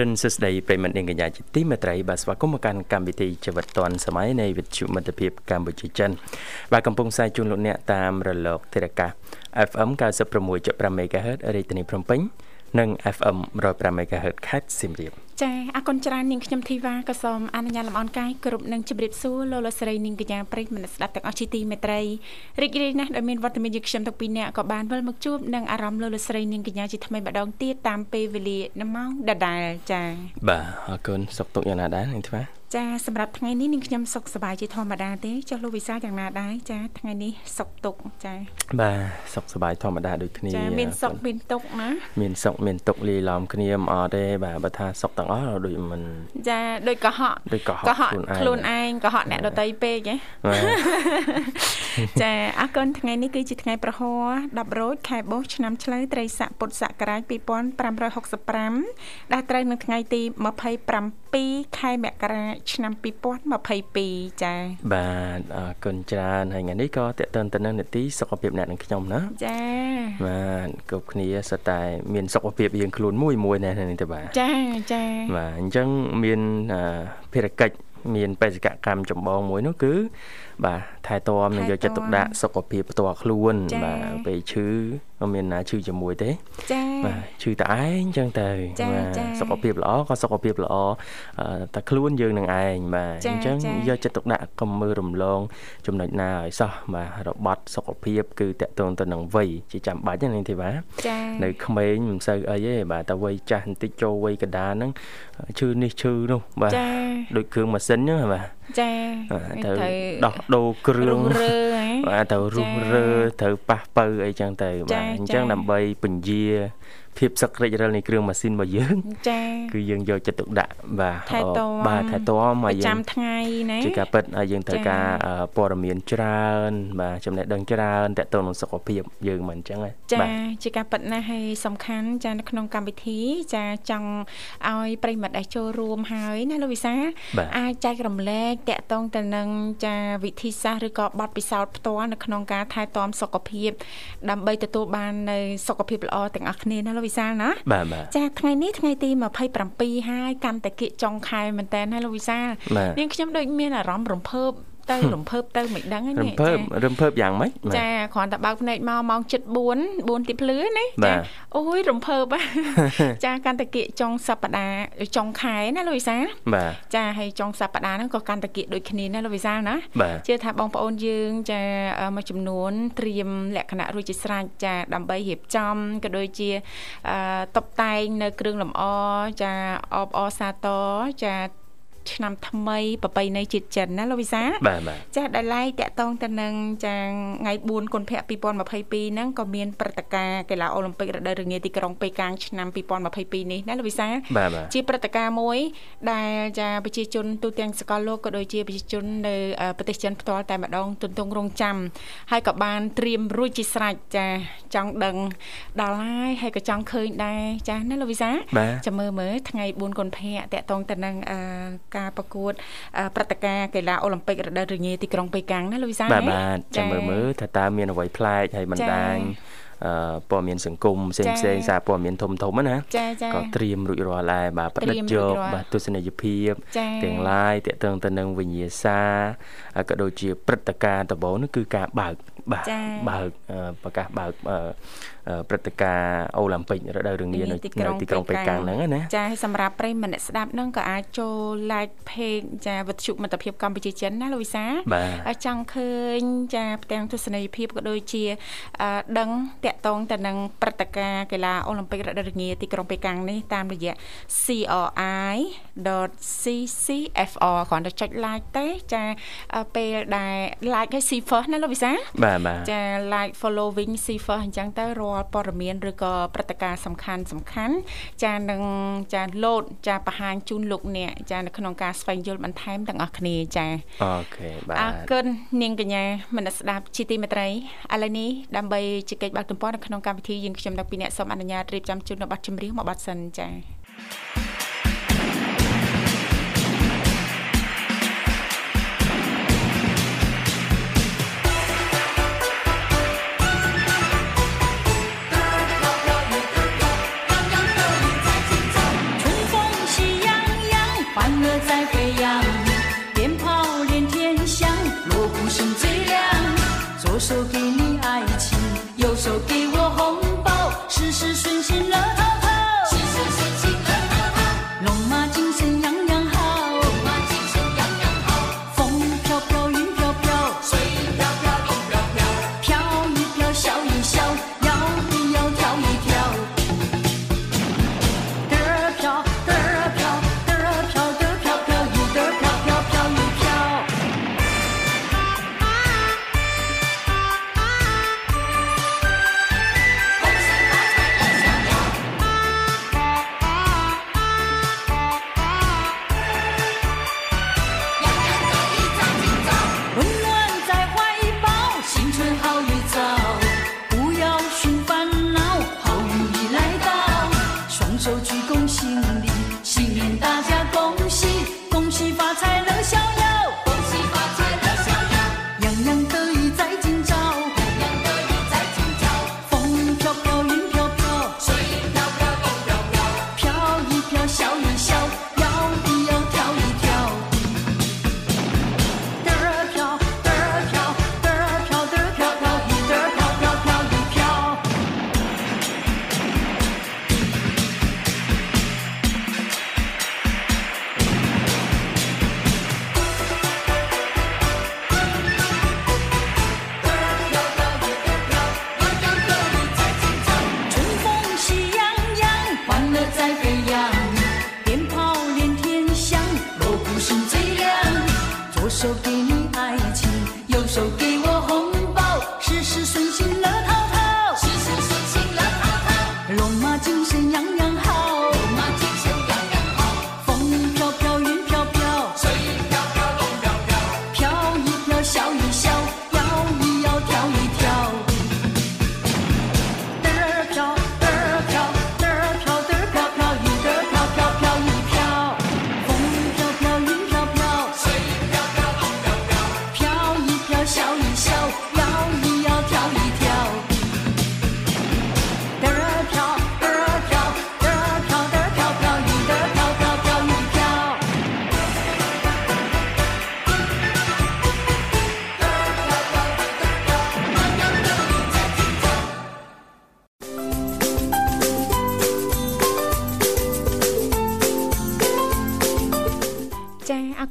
រិនសស្ដីប្រិមត្តនាងកញ្ញាជាទីមេត្រីបាទស្វាគមន៍មកកាន់កម្មវិធីជីវិតឌွန်សម័យនៃវិទ្យុមិត្តភាពកម្ពុជាចិនបាទកំពុងផ្សាយជូនលោកអ្នកតាមរលកធារកាស FM 96.5 MHz រាជធានីភ្នំពេញនិង FM 105 MHz ខេត្តសៀមរាប ចាអរគុណច្រើននាងខ្ញុំធីវ៉ាក៏សូមអនុញ្ញាតលំអរកាយគ្រប់នឹងជម្រាបសួរលោកលោកស្រីនាងកញ្ញាប្រិយមិត្តស្ដាប់ទាំងអស់ជាទីមេត្រីរីករាយណាស់ដែលមានវត្តមានយើងខ្ញុំទាំងពីរនាក់ក៏បានវិលមកជួបនឹងអារម្មណ៍លោកលោកស្រីនាងកញ្ញាជាថ្មីម្ដងទៀតតាមពេលវេលានៅម៉ោងដដែលចាបាទអរគុណសុខទុក្ខយ៉ាងណាដែរនាងធីវ៉ា ចាសម្រាប់ថ្ងៃនេះនាងខ្ញុំសុខសប្បាយជាធម្មតាទេចុះលោកវិសាយ៉ាងណាដែរចាថ្ងៃនេះសុខទុក្ខចាបាទសុខសប្បាយធម្មតាដូចគ្នាចាមានសុខមានទុក្ខណាមានសុខមានទុក្ខលាយឡំគ្នាមិនអត់ទេបាទបើថាសុខទាំងអស់ដូចមិនចាដូចកុហកដូចកុហកខ្លួនឯងកុហកអ្នកដតីពេកហ៎ចាអរគុណថ្ងៃនេះគឺជាថ្ងៃប្រហោះ10រោចខែបោះឆ្នាំឆ្លូវត្រីស័កពុទ្ធសករាជ2565ដែលត្រូវនៅថ្ងៃទី27ខែមករាឆ្នាំ2022ចា៎បាទអរគុណច្រើនហើយថ្ងៃនេះក៏តេតិនទៅនឹងនីតិសុខភាពអ្នកនិងខ្ញុំណាចា៎បាទគ្រប់គ្នាសុទ្ធតែមានសុខភាពយើងខ្លួនមួយមួយណានេះទៅបាទចា៎ចា៎បាទអញ្ចឹងមានភារកិច្ចមានបេសកកម្មចម្បងមួយនោះគឺ បាទថែទាំនិងយកចិត្តទុកដាក់សុខភាពផ្ទាល់ខ្លួន បាទពេលឈឺមានណាឈឺជាមួយទេចា៎បាទឈឺតែឯងចឹងទៅបាទសុខភាពល្អក៏សុខភាពល្អតែខ្លួនយើងនឹងឯងបាទអញ្ចឹងយកចិត្តទុកដាក់កុំមើលរំលង ចំណុចណាឲ្យសោះបាទរបត់សុខភាពគឺតកតងទៅនឹងវ័យជាចាំបាច់ណាទេបាទនៅក្មេងមិនសូវអីទេបាទតែវ័យចាស់បន្តិចចូលវ័យកណ្ដាលហ្នឹងឈឺនេះឈឺនោះបាទដូចគ្រឿងម៉ាស៊ីនហ្នឹងបាទចាត្រូវដោះដូរគ្រឿងបាទត្រូវរុះរើត្រូវប៉ះបើអីចឹងទៅបាទអញ្ចឹងដើម្បីពញាភាពសក្តិរិលនៃគ្រឿងម៉ាស៊ីនរបស់យើងចាគឺយើងយកចិត្តទុកដាក់បាទបាទថែទាំមកយើងចាំថ្ងៃណាជាការពិតហើយយើងត្រូវការព័ត៌មានច្រើន បាទចំណេះដឹងច្រើនតទៅនឹងសុខភាពយើងមិនអញ្ចឹងចាជាការពិតណាស់ហើយសំខាន់ចានៅក្នុងកម្មវិធី ចាចង់ឲ្យប្រិមិត្តដែលចូលរួមហើយណាលោកវិសាអាចចែករំលែកតកតងទៅនឹងចាវិធីសាស្ត្រឬក៏បទពិសោធន៍ផ្ទាល់នៅក្នុងការថែទាំសុខភាព ដើម្បីទទួលបាននៅសុខភាពល្អទាំងអស់គ្នាណាលោកវិសាលណាបាទបាទចាថ្ងៃនេះថ្ងៃទី27ហើយកាន់តែគៀកចុងខែមែនតើណាលោកវិសាលនាងខ្ញុំដូចមានអារម្មណ៍រំភើប ទៅរំភើបទៅមិនដឹងហ្នឹងរំភើបរំភើបយ៉ាងម៉េចចាគ្រាន់តែបើកភ្នែកមកម៉ោង7:04 4ទីភ្លឺណាចាអូយរំភើបចាកាន់តែគៀកចុងសប្តាហ៍ចុងខែណាលោកវិសាបាទចាហើយចុងសប្តាហ៍ហ្នឹងក៏កាន់តែគៀកដូចគ្នាណាលោកវិសាណាជឿថាបងប្អូនយើងចាមួយចំនួនត្រៀមលក្ខណៈរួចជាស្រេចចាដើម្បីរៀបចំក៏ដូចជាតុបតែងនៅគ្រឿងលម្អចាអបអសាទរចា ឆ្នាំថ្មីប្រពៃណីជាតិចិនណាលោកវិសាបាទបាទចាស់ដែលឡែកតកតងទៅនឹងចាថ្ងៃ4កុម្ភៈ2022ហ្នឹងក៏មានព្រឹត្តិការណ៍កីឡាអូឡ িম্প ិករដូវរងាទីក្រុងប៉េកាំងឆ្នាំ2022នេះណាលោកវិសាជាព្រឹត្តិការណ៍មួយ ដែលចាប្រជាជនទូទាំងសកលលោកក៏ដូចជាប្រជាជននៅប្រទេសចិនផ្ទាល់តែម្ដងទន្ទង់រងចាំហើយក៏បានត្រៀមរួចជាស្រេចចាចង់ដឹងដល់ហើយហើយក៏ចង់ឃើញដែរចាណាលោកវិសាចាំមើលមើលថ្ងៃ4កុម្ភៈតកតងទៅនឹងការការប្រកួតព្រឹត្តិការណ៍កីឡាអូឡ িম্প ិករដូវរងាទីក្រុងប៉េកាំងណាលោកវិសាបាទបាទចាំមើលមើលថាតើមានអ្វីប្លែកហើយបណ្ដាញអឺព័ត៌មានសង្គមផ្សេងផ្សេងសារព័ត៌មានធំធំណាក៏ត្រៀមរួចរាល់ដែរបាទប្រឌិតយកបាទទស្សនីយភាពទាំង lain តកតឹងទៅនឹងវិញ្ញាសាក៏ដូចជាព្រឹត្តិការណ៍ដំបូងនោះគឺការបើកបាទបើកប្រកាសបើក ព្រឹត្តិការណ៍អូឡ িম ពិករដូវរងានៅទីក្រុងប៉េកាំងហ្នឹងណាចាសម្រាប់ប្រិយមិត្តអ្នកស្ដាប់ហ្នឹងក៏អាចចូល like page ចាវិទ្យុមិត្តភាពកម្ពុជាចិនណាលោកវិសាចង់ឃើញចាផ្ទាំងទស្សនីយភាពក៏ដូចជាដឹងតកតងទៅនឹងព្រឹត្តិការណ៍កីឡាអូឡ িম ពិករដូវរងាទីក្រុងប៉េកាំងនេះតាមរយៈ cri.ccfr គ្រាន់តែចុច like ទេចាពេលដែល like ឲ្យ see first ណាលោកវិសាចា like following see first អញ្ចឹងទៅរាល់ព័ត៌មានឬក៏ព្រឹត្តិការណ៍សំខាន់សំខាន់ចានឹងចាលោតចាបង្ហាញជូនលោកអ្នកចានៅក្នុងការស្វែងយល់បន្ថែមទាំងអស់គ្នាចាអូខេបាទអរគុណនាងកញ្ញាមនស្ដាប់ជាទីមេត្រីឥឡូវនេះដើម្បីជែកបាក់ទំព័រនៅក្នុងកម្មវិធីយើងខ្ញុំទាំងពីរអ្នកសូមអនុញ្ញាតរៀបចំជូននៅប័ណ្ណចម្រៀងមួយប័ណ្ណសិនចា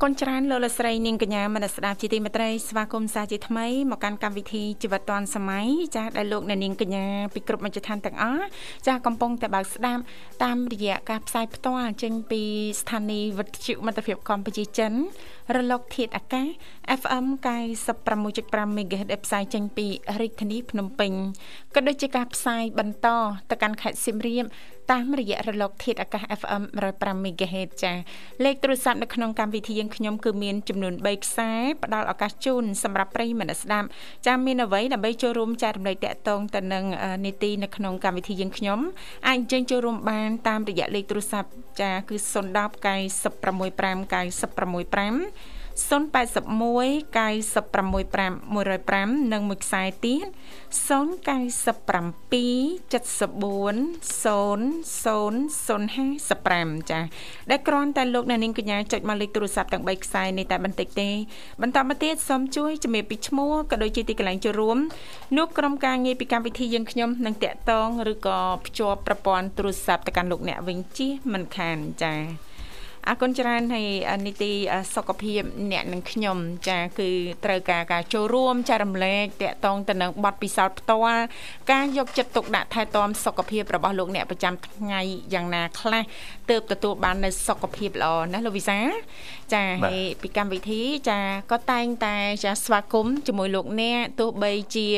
គុណច្រើនលោកលកស្រីនាងកញ្ញាមនស្ដាប់ជាទីមេត្រីស្វាគមន៍សាជាថ្មីមកកាន់កម្មវិធីជីវិតឌွန်សម័យចាដែលលោកអ្នកនាងកញ្ញាពីគ្រប់មជ្ឈដ្ឋានទាំងអស់ចាកំពុងតែបើកស្ដាប់តាមរយៈការផ្សាយផ្ទាល់ចេញពីស្ថានីយ៍វិទ្យុមិត្តភាពកម្ពុជាចិនរលកធាតុអាកាស FM 96.5 MHz ដែលផ្សាយចេញពីរាជធានីភ្នំពេញក៏ដូចជាការផ្សាយបន្តទៅកាន់ខេត្តសៀមរាប តាមរយៈរលកធាតុអាកាស FM 105 MHz ចាលេខទូរស័ព្ទនៅក្នុងកម្មវិធីយើងខ្ញុំគឺមានចំនួន3ខ្សែផ្ដល់ឱកាសជូនសម្រាប់ប្រិយមិត្តស្ដាប់ចាមានអ្វីដើម្បីចូលរួមចែករំលែកតាក់ទងទៅនឹងអឺនីតិនៅក្នុងកម្មវិធីយើងខ្ញុំអាចអញ្ជើញចូលរួមបានតាមរយៈលេខទូរស័ព្ទចាគឺ010 965 965 081 965 105និងមួយខ្សែទៀត097 74 0055ចាដែលគ្រាន់តែលោកអ្នកនាងកញ្ញាចុចមកលេខទូរស័ព្ទទាំង3ខ្សែនេះតែបន្តិចទេបន្តមកទៀតសូមជួយជំរាបពីឈ្មោះក៏ដូចជាទីកន្លែងចូលរួមនោះក្រុមការងារពីកម្មវិធីយើងខ្ញុំនឹងតាក់ទងឬក៏ភ្ជាប់ប្រព័ន្ធទូរស័ព្ទទៅកាន់លោកអ្នកវិញជិះមិនខានចា៎ អរគុណច្រើនហើយនីតិសុខភាពអ្នកនិងខ្ញុំ ចាគឺត្រូវការការចូលរួមចែករំលែកតាក់ទងទៅនឹងបទពិសោធន៍ផ្ទាល់ការយកចិត្តទុកដាក់ថែទាំសុខភាពរបស់លោកអ្នកប្រចាំថ្ងៃយ៉ាងណាខ្លះទើបទទួលបាននូវសុខភាពល្អណាលោកវិសាចាហើយពីកម្មវិធីចាក៏តែងតែចាស្វាគមន៍ជាមួយលោកអ្នកទោះបីជា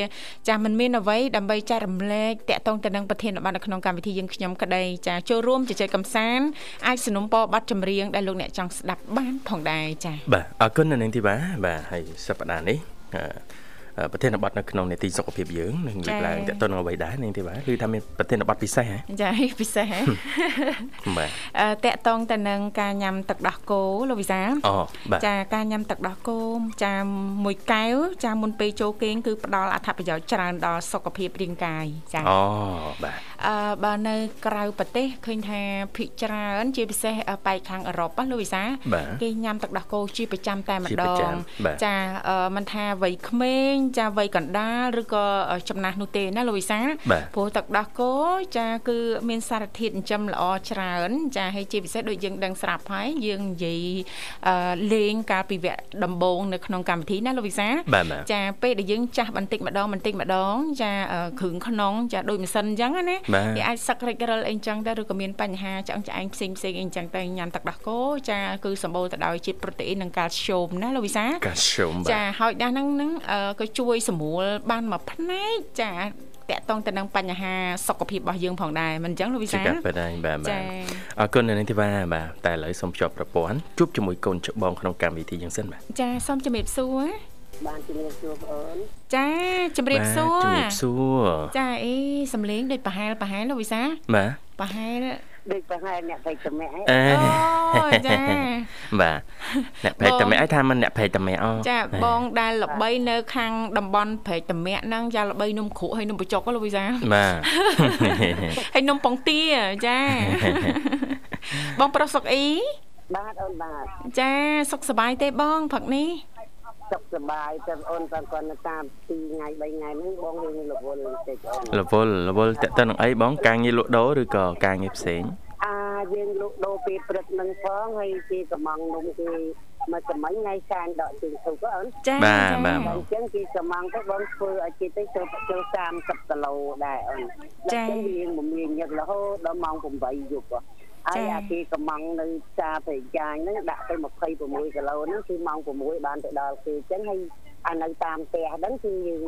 ចាមិនមានអ្វីដើម្បីចែករំលែកតាក់ទងទៅនឹងប្រធានបទនៅក្នុងកម្មវិធីយើងខ្ញុំក្តីចាចូលរួមជជែកកម្សាន្តអាចสนับสนุนបទចម្រៀង ៀងដែលលោកអ្នកចង់ស្ដាប់បានផងដែរចាបាទអរគុណនៅនឹងទីបាបាទហើយសប្តាហ៍នេះ ប្រធានបទនៅក្នុងនេតិសុខភាពយើងនឹងលើកឡើងតទៅនឹងអ្វីដែរនាងទេបាទគឺថាមានប្រធានបទពិសេសហ៎ចាពិសេសហ៎បាទតកតងទៅនឹងការញ៉ាំទឹកដោះគោលោកវិសាអូបាទចាការញ៉ាំទឹកដោះគោចាមួយកែវចាមុនពេលចូលគេងគឺផ្ដល់អត្ថប្រយោជន៍ច្រើនដល់សុខភាពរាងកាយចាអូបាទអឺបើនៅក្រៅប្រទេសឃើញថាភិកច្រើន ជាពិសេសប៉ែកខាងអឺរ៉ុបលោកវិសាគេញ៉ាំទឹកដោះគោជាប្រចាំតែម្ដងចាមិនថាវ័យក្មេងចាវ័យកណ្ដាលឬក៏ចំណាស់នោះទេណាលោកវិសាព្រោះទឹកដោះគោចាគឺមានសារធាតុចិញ្ចឹមល្អច្រើន ចាហើយជាពិសេសដូចយើងដឹងស្រាប់ហើយយើងនិយាយលេងកាលពីវគ្គដំបូងនៅក្នុងកម្មវិធីណាលោកវិសាចាពេលដែលយើងចាស់បន្តិចម្ដងបន្តិចម្ដង ចាគ្រឿងក្នុងចាដូចម៉ាស៊ីនអញ្ចឹងណាគេអាចសឹករិចរិលអីចឹងទៅឬក៏មានបញ្ហាឆ្អឹងឆ្អែងផ្សេងផ្សេងអីចឹងទៅញ៉ាំទឹកដោះគោចាគឺសម្បូរទៅដោយជាតិប្រូតេអ៊ីននិងកាល់ស្យូមណាលោកវិសាកាល់ស្យូមចាហើយដាស់ហ្នឹងហ្នឹងក៏ជួយសម្រួលបានមួយផ្នែកចាតកតងទៅនឹងបញ្ហាសុខភាពរបស់យើងផងដែរមិនអញ្ចឹងលោកវិសាចាបាទបាទបាទអរគុណនៅនេះទីបាទបាទតែឥឡូវសូមជួបប្រព័ន្ធជួបជាមួយកូនច្បងក្នុងកម្មវិធីយ៉ាងសិនបាទចាសូមជំរាបសួរបានជំរាបសួរបងអូនចាជំរាបសួរជំរាបសួរចាអីសំលេងដូចប្រហែលប្រហែលលោកវិសាបាទប្រហែល ដូចប្រហែលអ្នកភេកតមៈអូចាបាទអ្នកភេកតមៈឲ្យថាមិនអ្នកភេកតមៈអូចាបងដែលល្បីនៅខាងតំបន់ភេកតមៈហ្នឹងចាល្បីនំគ្រក់ហើយនំបញ្ចុកលោកវិសាបាទហើយនំប៉ុងទាចាបងប្រុសសុកអ៊ីបាទអូនបាទចាសុខសប្បាយទេបងផឹកនេះ សុខសប្បាយតែអូនតែគាត់នៅតាម2ថ្ងៃ3ថ្ងៃហ្នឹងបងរៀងរវល់បន្តិចអូនរវល់រវល់តើតើនឹងអីបងការងារលក់ដូរឬក៏ការងារផ្សេងអាយើងលក់ដូរពេលព្រឹកនឹងផងហើយជាកំងនំគេមកចំណេញថ្ងៃសានដកជើងទុកអូនចាបាទបាទអញ្ចឹងគេកំងទៅបងធ្វើឲ្យគេទៅចូលចូល30គីឡូដែរអូនចាយើងមមាញញឹករហូតដល់ម៉ោង8យប់ ហើយអាគេកំងនៅផ្សារប្រយ៉ាញហ្នឹងដាក់ទៅ26គីឡូហ្នឹងគឺម៉ោង6បានទៅដល់គេអញ្ចឹងហើយអានៅតាមផ្ទះហ្នឹងគឺយើង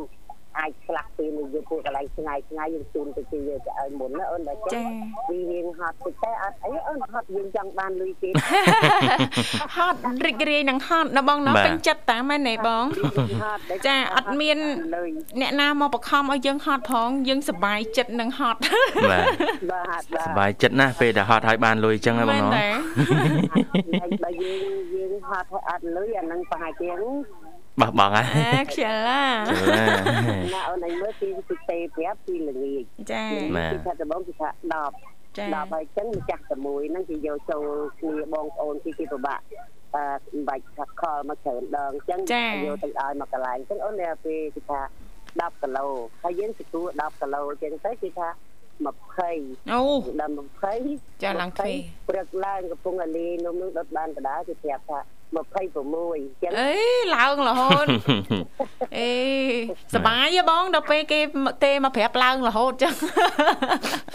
អាចឆ្លាក់ពេលមួយយកពួកកន្លែងឆ្ងាយឆ្ងាយយើងជូនទៅជាយកទៅឲ្យមុនណាអូនដល់ចឹងវាយើងហត់តិចតែអត់អីអូនហត់យើងចង់បានលុយគេហត់រីករាយនឹងហត់ណាបងណាពេញចិត្តតាមែនទេបងចាអត់មានអ្នកណាមកបខំឲ្យយើងហត់ផងយើងសប្បាយចិត្តនឹងហត់បាទបាទសប្បាយចិត្តណាស់ពេលដែលហត់ឲ្យបានលុយចឹងហ៎បងណាបើយើងយើងហត់ឲ្យអត់លុយអានឹងប្រហែលជា បោះបង់ហ៎ខ្ជិលឡាណាអូនឯងមើលពីពីទេប្រាប់ពីល្ងាចចាពីថាដំបងពីថា10ចា10ហើយចឹងម្ចាស់តែមួយហ្នឹងគេយកចូលគ្នាបងប្អូនគេគេពិបាកអឺបាច់ថាខលមកច្រើនដងចឹងយកទៅឲ្យមកកន្លែងចឹងអូនតែពេលគេថា10គីឡូហើយយើងទទួល10គីឡូចឹងទៅគេថា 20អូដល់20ចាឡើងទ្វេព្រឹកឡើងកំពុងអាលីនំនឹងដុតបានដដែលគេប្រាប់ថា26អញ្ចឹងអេឡើងរហូតអេសបាយហ៎បងដល់ពេលគេទេមកប្រាប់ឡើងរហូតចឹង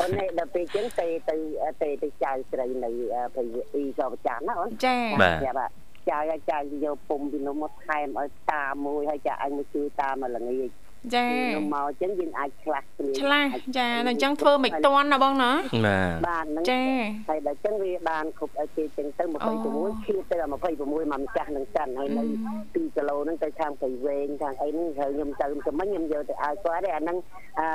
អូនដល់ពេលចឹងទេទៅទេទៅចៅស្រីនៅប្រយាអ៊ីក៏ប្រចាំណាអូនចាបាទចៅចៅយកពុំពីនោះមកថែមឲ្យតាមួយហើយចាអញមកជួយតាមកល្ងាច ចាមកអញ្ចឹងយើងអាចឆ្លាស់គ្នាឆ្លាស់ចាអញ្ចឹងធ្វើមិនតាន់ណាបងណាបាទបាទហ្នឹងចាហើយដល់អញ្ចឹងវាបានគ្រប់ឲ្យគេចឹងទៅ26ឈៀទៅ26មកម្ចាស់នឹងសិនហើយនៅ2គីឡូហ្នឹងទៅខាងព្រៃវែងខាងអីហ្នឹងហើយខ្ញុំទៅចំណខ្ញុំយកទៅឲ្យគាត់ទេអាហ្នឹងអឺ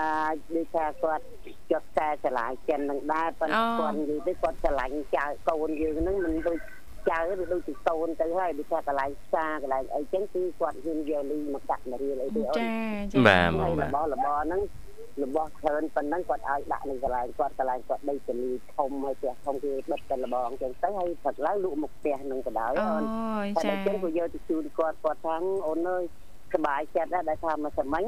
ដូចថាគាត់ចុះតែឆ្លាញ់ចិននឹងដែរប៉ុន្តែគាត់និយាយទៅគាត់ឆ្លាញ់ចៅកូនយើងហ្នឹងមិនដូច ចៅឬដូចជាកូនទៅហើយដូចថាកន្លែងផ្សារកន្លែងអីចឹងគឺគាត់ហ៊ានយកលីមកកាត់មករៀលអីទេអូនចាចាបាទរបស់របស់ហ្នឹងរបស់ច្រើនប៉ុណ្ណឹងគាត់ឲ្យដាក់នៅកន្លែងគាត់កន្លែងគាត់ដីទលីធំហើយផ្ទះធំគេបិទតែលបងចឹងទៅហើយផឹកឡើងលក់មុខផ្ទះនឹងក៏ដោយអូនចាតែចឹងក៏យកទៅជូនគាត់គាត់ថាអូនអើយសบายចិត្តដែរដែលថាមកសម័យ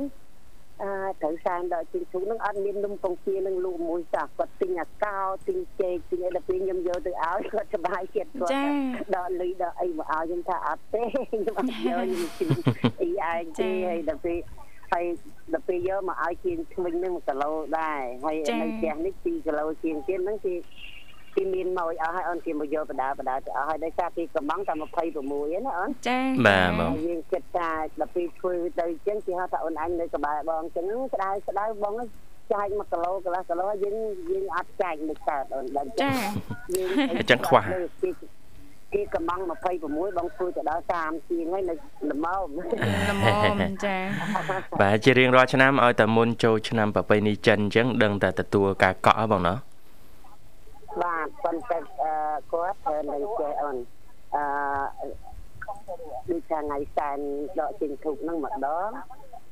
អឺត្រូវសែនដល់ជីងឈូកនឹងអត់មាននំពងទានឹងលក់មួយចាស់គាត់ទិញអាកោទិញចេកទិញអីដល់ពេលខ្ញុំយកទៅឲ្យគាត់សប្បាយចិត្តគាត់ដល់លុយដល់អីមកឲ្យខ្ញុំថាអត់ទេខ្ញុំអត់យកខ្ញុំជិះអីឯងទេហើយដល់ពេលហើយដល់ពេលយកមកឲ្យជាងឈ្មោះនឹង1គីឡូដែរហើយនៅផ្ទះនេះ2គីឡូជាងទៀតហ្នឹងគឺ គេមានមកអស់ហើយអូនគេមកយកបដាបដាទៅអស់ហើយដោយសារគេកំងតែ26ណាអូនចាបាទបងយើងគិតថាដល់ពេលធ្វើទៅអញ្ចឹងគេហៅថាអូនអញនៅក្បែរបងអញ្ចឹងក្តៅក្តៅបងចាច់1គីឡូកន្លះគីឡូយើងយើងអត់ចាច់មិនកើតអូនដល់ចាយើងអញ្ចឹងខ្វះគេកំង26បងធ្វើទៅដល់30ជាងហើយនៅល្មមល្មមចាបាទជារៀងរាល់ឆ្នាំឲ្យតែមុនចូលឆ្នាំប្រពៃណីចិនអញ្ចឹងដឹងតែទទួលការកក់បងណោះ បាទប៉ុន្តែគាត់នៅចេះអូនអឺដូចថាថ្ងៃសែនដកចេញធុកហ្នឹងម្ដង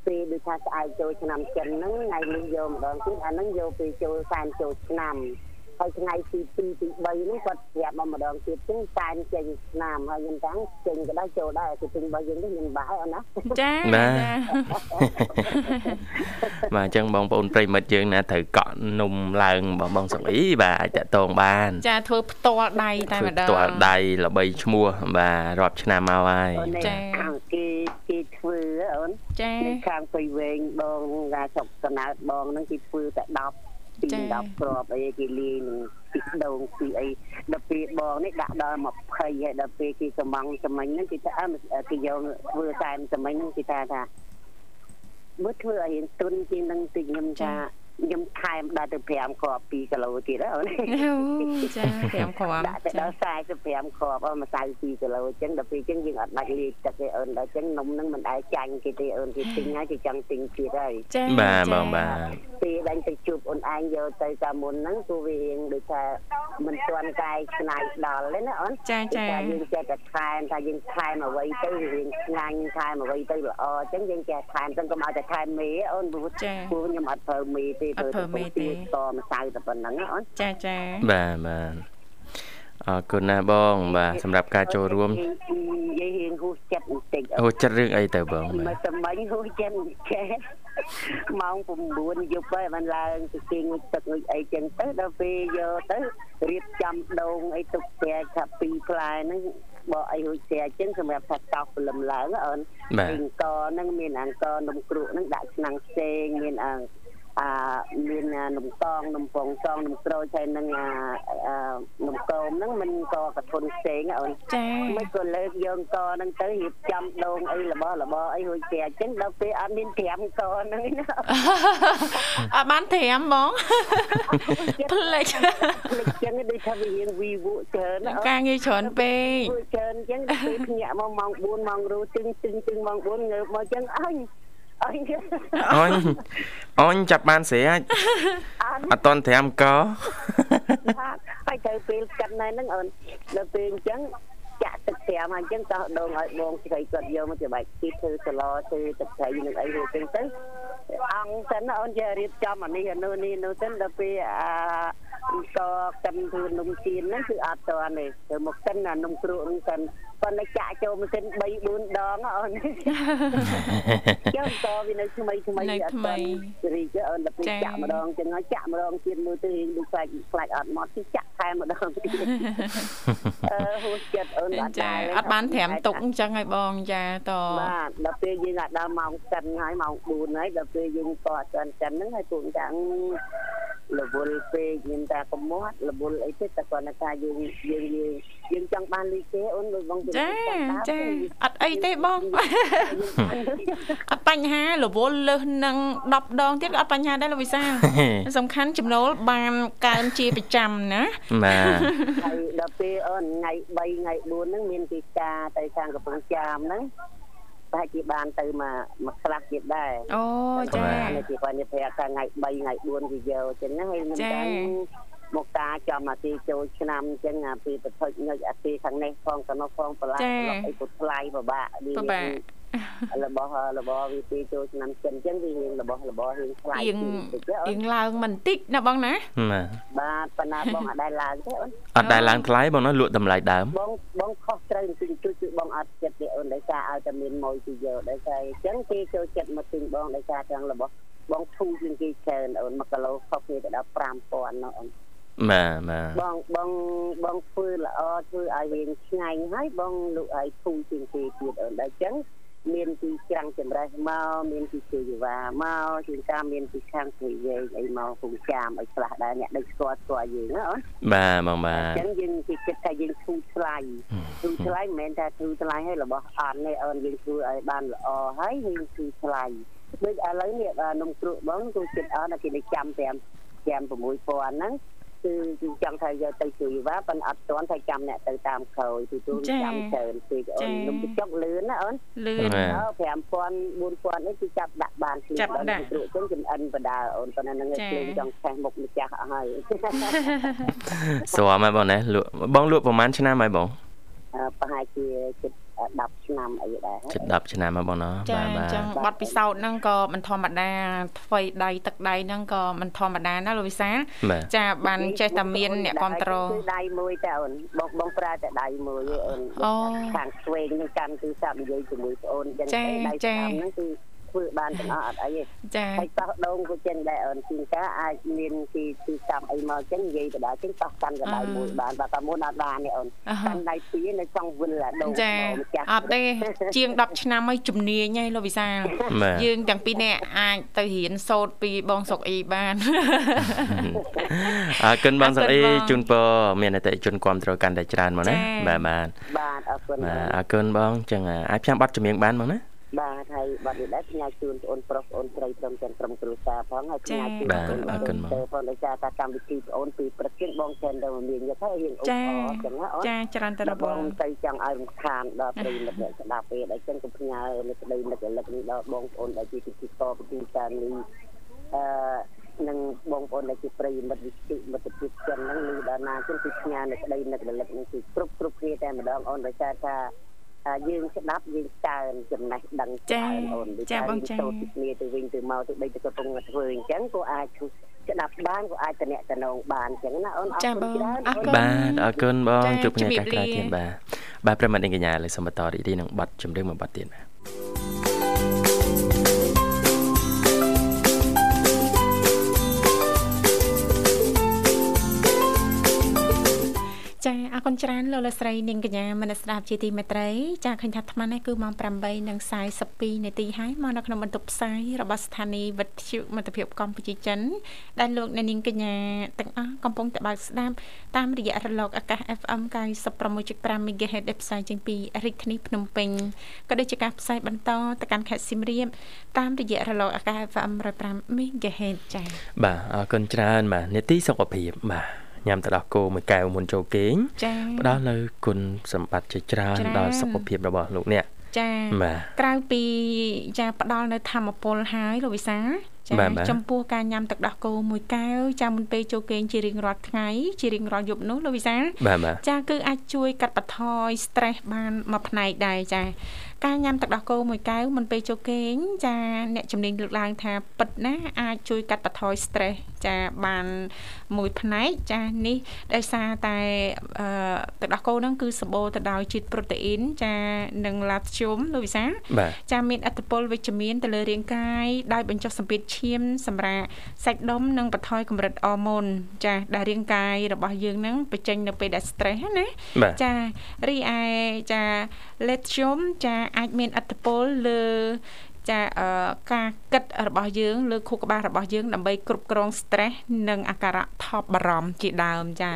ពេលដូចថាស្អែកចូលឆ្នាំចិនហ្នឹងថ្ងៃនេះយកម្ដងទៀតអាហ្នឹងយកពេលចូលសែនចូលឆ្នាំ ហើយថ្ងៃទី2ទី3ហ្នឹងគាត់ប្រាប់មកម្ដងទៀតចឹងតែនចេញស្នាមហើយខ្ញុំទាំងចេញក៏ដែរចូលដែរទី2របស់យើងនេះមានបាយអូនណាចាបាទបាទអញ្ចឹងបងប្អូនប្រិមិត្តយើងណាត្រូវកក់នំឡើងបងបងសុកអ៊ីបាទអាចតតងបាន ចាធ្វើផ្ទាល់ដៃតែម្ដងផ្ទាល់ដៃល្បីឈ្មោះបាទរាប់ឆ្នាំមកហើយចាគេគេធ្វើអូនចាខាងទៅវែងបងថាស្រុកកណើតបងហ្នឹងគេធ្វើតែ10ពី 10គ្រាប់អីគេលាយនឹងពីដូងពីអីដល់ពេលបងនេះដាក់ដល់20ហើយដល់ពេលគេកំងចំណេញហ្នឹងគេថាគេយកធ្វើតែចំណេញហ្នឹងគេថាថាមើលធ្វើឲ្យរៀងទុនជាងនឹងទីខ្ញុំថា ខ្ញុំថែមដល់ទៅ5គ្រាប់2គីឡូទៀតអូនចា5គ្រាប់ដាក់ទៅដល់45គ្រាប់អម្សៅ2គីឡូអញ្ចឹងដល់ពេលអញ្ចឹងយើងអត់ដាច់លាយទឹកទេអូនដល់អញ្ចឹងនំនឹងមិនដែលចាញ់គេទេអូនគេទិញហើយគេចង់ទិញទៀតហើយចាបាទបងបាទពេលដែលទៅជួបអូនឯងយកទៅកាមុនហ្នឹងគឺវារៀងដូចថាមិនទាន់កាយឆ្នៃដល់ទេណាអូនចាចាយើងចេះតែថែមថាយើងថែមអ្វីទៅរៀងឆ្ងាញ់ថែមអ្វីទៅល្អអញ្ចឹងយើងចេះថែមទាំងកុំឲ្យតែថែមមេអូនព្រោះខ្ញុំអត់ប្រើមេទេទេធ្វើមេទេតម្សៅតែប៉ុណ្្នឹងអូនចាចាបាទបាទអរគុណណាបងបាទសម្រាប់ការចូលរួមនិយាយរៀងហួសចិត្តបន្តិចហួសចិត្តរឿងអីទៅបងមកសម័យហួសចិត្តចេះម៉ោង9យប់ហើយបានឡើងទៅគេងុយទឹកងុយអីចឹងទៅដល់ពេលយកទៅរៀបចំដងអីទុកផ្ទះថាពីរផ្លែហ្នឹងបកអីរួចផ្ទះចឹងសម្រាប់ថាតោសព្រលឹមឡើងអូនអង្គហ្នឹងមានអង្គនំគ្រក់ហ្នឹងដាក់ឆ្នាំងផ្សេងមានអង្គ អាមាននំតងនំពងតងនំក្រូចហើយនឹងនំកោមហ្នឹងមិនកកធុនផ្សេងអូនចាមិនក៏លើកយកកហ្នឹងទៅរៀបចំដងអីរបស់របស់អីរួចតែអញ្ចឹងដល់ពេលអត់មានត្រាំកហ្នឹងណាអត់បានត្រាំហ្មងផ្លេចផ្លេចចឹងដូចថាវារៀងវីវច្រើនការងារច្រើនពេកច្រើនអញ្ចឹងពេលភ្ញាក់មកម៉ោង4ម៉ោងរូទឹងទឹងទឹងម៉ោង4ងើបមកអញ្ចឹងអញ អញអញអញចាប់បានស្រាច់អត់តន់ត្រាំកហើយទៅពេលកាត់ណែហ្នឹងអូនដល់ពេលអញ្ចឹង ចាក់ទឹកត្រាំអញ្ចឹងតោះដងឲ្យបងស្រីគាត់យកមកច្បែកទីធ្វើសឡធ្វើទឹកត្រីនឹងអីរួចចឹងទៅអង្គសិនអូនជារៀបចំអានេះអានោះនេះនោះទៅដល់ពេលអាតកិនធ្វើនំជៀនហ្នឹងគឺអត់តទេទៅមកកិនអានំគ្រក់ហ្នឹងកិនប៉ុន្តែចាក់ចូលម៉ាស៊ីន3 4ដងអូនចូលតវានៅថ្មីថ្មីអត់ថ្មីរីកអូនដល់ពេលចាក់ម្ដងចឹងហើយចាក់ម្ដងទៀតមើលទៅរៀងដូចខ្លាចខ្លាចអត់មកទីចាក់ថែមម្ដងទៀតអឺហូចចិត្តអូនអត់ដែរអត់បានត្រាំទុកអញ្ចឹងហើយបងចាតបាទដល់ពេលយើងអាចដល់ម៉ោងសិនហើយម៉ោង4ហើយដល់ពេលយើងក៏អត់សិនសិនហ្នឹងហើយពួកចាំងរវល់ពេកមានតែកមាត់រវល់អីទេតែគាត់ថាយើងយើងយើងចង់បានលីគេអូនដូចបងចាចាអត់អីទេបងអត់បញ្ហារវល់លើសនឹង10ដងទៀតក៏អត់បញ្ហាដែរលោកវិសាលសំខាន់ចំណូលបានកើនជាប្រចាំណាបាទហើយដល់ពេលអូនថ្ងៃ3ថ្ងៃ4ហ្នឹងមានកិច្ចការទៅខាងកំពង់ចាមហ្នឹងប្រហែលជាបានទៅមកមកខ្លះទៀតដែរអូចានេះជាគាត់និយាយថាថ្ងៃ3ថ្ងៃ4វាយកចឹងហ្នឹងហើយមិនដឹងមកការចំអាទីចូលឆ្នាំអញ្ចឹងអាពីប្រតិញិចអាទីខាងនេះផងកណោះផងបន្លាស់អីពុតថ្លៃពិបាកពិបាក របស់របស់វិទីចូលឆ្នាំចិនអញ្ចឹងវារៀងរបស់របស់រៀងថ្លៃរៀងឡើងមិនតិចណាបងណាបាទប៉ុន្តែបងអត់ដែលឡើងទេអូនអត់ដែលឡើងថ្លៃបងណាលក់តម្លៃដើមបងបងខុសត្រូវនឹងជួយជួយបងអត់ចិត្តទេអូនដោយសារឲ្យតែមានម៉ួយពីយកដោយសារអញ្ចឹងគេចូលចិត្តមកទិញបងដោយសារទាំងរបស់បងធូរជាងគេច្រើនអូន1គីឡូខុសគ្នាទៅដល់5000ណោះអូនបាទបាទបងបងបងធ្វើល្អធ្វើឲ្យរៀងឆ្ងាញ់ហើយបងលក់ឲ្យធូរជាងគេទៀតអូនដល់អញ្ចឹង មានពីច្រាំងចម្រេះមកមានពីជយវ៉ាមកជាងការមានពីខាងស្រីវែងអីមកគុំចាមឲ្យខ្លះដែរអ្នកដឹកស្គាល់ស្គាល់យើងណាអូនបាទបងបាទអញ្ចឹងយើងគេគិតថាយើងធូរថ្លៃធូរថ្លៃមិនមែនថាធូរថ្លៃឲ្យរបស់អត់ទេអូនយើងធ្វើឲ្យបានល្អហើយយើងធូរថ្លៃដូចឥឡូវនេះនំគ្រក់បងគឺចិត្តអត់គេទៅចាំ5 5 6000ហ្នឹង គឺគឺចង់ថាយកទៅជួយវ៉ាប៉ុន្តែអត់ទាន់ថាចាំអ្នកទៅតាមក្រោយពីទូចាំច្រើនពេកអូននំចុកលឿនណាអូនលឿន5000 4000នេះគឺចាប់ដាក់បានគឺចាប់ដាក់គ្រូចឹងចំអិនបដាអូនប៉ុន្តែនឹងគេចង់ឆេះមុខម្ចាស់អស់ហើយស្រួលមកបងណាលក់បងលក់ប្រហែលឆ្នាំហើយបងប្រហែលជាជិត 10ឆ្នាំអីដែរជិត10ឆ្នាំមកបងណាបាទបាទអញ្ចឹងបទពិសោធន៍ហ្នឹងក៏មិនធម្មតាថ្វីដៃទឹកដៃហ្នឹងក៏មិនធម្មតាណាលោកវិសាចាបានចេះតែមានអ្នកគ្រប់គ្រងគឺដៃមួយតែអូនបងបងប្រើតែដៃមួយអូនខាងឆ្វេងហ្នឹងកាន់គឺសាប់និយាយជាមួយប្អូនអញ្ចឹងដៃស្ដាំហ្នឹងគឺ ធ្វើបានទាំងអស់អត់អីទេចាហើយតោះដងក៏ចឹងដែរអូនជាងការអាចមានទីទីតាមអីមកចឹងនិយាយទៅដល់ចឹងតោះកាន់កដៃមួយបានបើតែមុនអត់បានទេអូនកាន់ដៃពីរនៅចង់វិលអាដងចាអត់ទេជាង10ឆ្នាំហើយជំនាញហើយលោកវិសាលយើងទាំងពីរនាក់អាចទៅរៀនសូត្រពីបងសុកអ៊ីបានអរគុណបងសុកអ៊ីជូនពរមានអតិថិជនគ្រប់គ្រងកាន់តែច្រើនមកណាបាទបាទបាទអរគុណបាទអរគុណបងចឹងអាចផ្សាយប័ណ្ណចម្រៀងបានមកណា បាទហើយបាត់នេះដែរផ្ញើជូនបងប្រុសបងស្រីព្រមទាំងក្រុមគ្រួសារផងហើយផ្ញើជូនបងអរគុណមកបងដោយសារតែកម្មវិធីបងពីព្រឹកជិះបងចិនទៅមានយកហើយរៀងអូចាចឹងណាអូនចាច្រើនតរបងទៅចង់ឲ្យរំខានដល់ប្រិមិត្តអ្នកស្ដាប់ពេលអញ្ចឹងក៏ផ្ញើនៅក្តីនឹករលឹកនេះដល់បងប្អូនដែលជាពិធីកពិធីការនេះអឺនឹងបងប្អូនដែលជាប្រិយមិត្តវិទ្យុមិត្តភាពចិនហ្នឹងឮដល់ណាចឹងគឺផ្ញើនៅក្តីនឹករលឹកនេះគឺគ្រប់គ្រប់គ្នាតែម្ដងអូនដោយសារថា យើងស្ដាប់យើងកើនចំណេះដឹងច្រើនអូនចាបងចាទៅគ្នាទៅវិញទៅមកទៅបីទៅកំពុងធ្វើអញ្ចឹងក៏អាចស្ដាប់បានក៏អាចតំណតំណងបានអញ្ចឹងណាអូនអរគុណច្រើនបាទអរគុណបងជួបគ្នាឱកាសក្រោយទៀតបាទបាទប្រិមត្តនាងកញ្ញាលើសូមបន្តរីករាយនឹងប័ណ្ណជំរឿនមួយប័ណ្ណទៀតបាទ ចាអរគុណច្រើនលោកលស្រីនាងកញ្ញាមនស្ដាប់ជាទីមេត្រីចាឃើញថាអាត្មានេះគឺម៉ោង8:42នាទីហើយមកនៅក្នុងបន្ទប់ផ្សាយរបស់ស្ថានីយ៍វិទ្យុមិត្តភាពកម្ពុជាចិនដែលលោកនាងកញ្ញាទាំងអស់កំពុងតែបើកស្ដាប់តាមរយៈរលកអាកាស FM 96.5 MHz ដែលផ្សាយចេញពីរាជធានីភ្នំពេញក៏ដូចជាការផ្សាយបន្តទៅកាន់ខេត្តសៀមរាបតាមរយៈរលកអាកាស FM 105 MHz ចា៎បាទអរគុណច្រើនបាទនេតិសុខភាពបាទ ញ៉ាំទៅដោះគោមួយកែវមុនចូលគេងផ្ដល់នៅគុណសម្បត្តិជាច្រើនដល់សុខភាពរបស់លោកអ្នកចាបាទក្រៅពីចាផ្ដល់នៅធម្មពលហើយលោកវិសាចាចំពោះការញ៉ាំទឹកដោះគោមួយកែវចាំមុនពេលចូលគេងជារៀងរាល់ថ្ងៃជារៀងរាល់យប់នោះលោកវិសាចាគឺអាចជួយកាត់បន្ថយ stress បានមួយផ្នែកដែរចាការញ៉ាំទឹកដោះគោមួយកែវមុនពេលចូលគេងចាអ្នកជំនាញលើកឡើងថាពិតណាអាចជួយកាត់បន្ថយ stress ចាបានមួយផ្នែកចានេះដោយសារតែទឹកដោះគោហ្នឹងគឺសម្បូរទៅដោយជាតិប្រូតេអ៊ីនចានិងឡាធ្យូមលោកវិសាចាមានអត្តពលវិជ្ជមានទៅលើរាងកាយដោយបញ្ចុះសម្ពាធឈាមសម្រាប់សាច់ដុំនិងបន្ថយកម្រិតអរម៉ូនចាដែលរាងកាយរបស់យើងហ្នឹងបញ្ចេញនៅពេលដែល stress ណាចារីឯចា lithium ចាអាចមានអត្តពលលើចាការគិតរបស់យើងលើខួរក្បាលរបស់យើងដើម្បីគ្រប់គ្រង stress និងអាការៈថប់បារម្ភជាដើមចា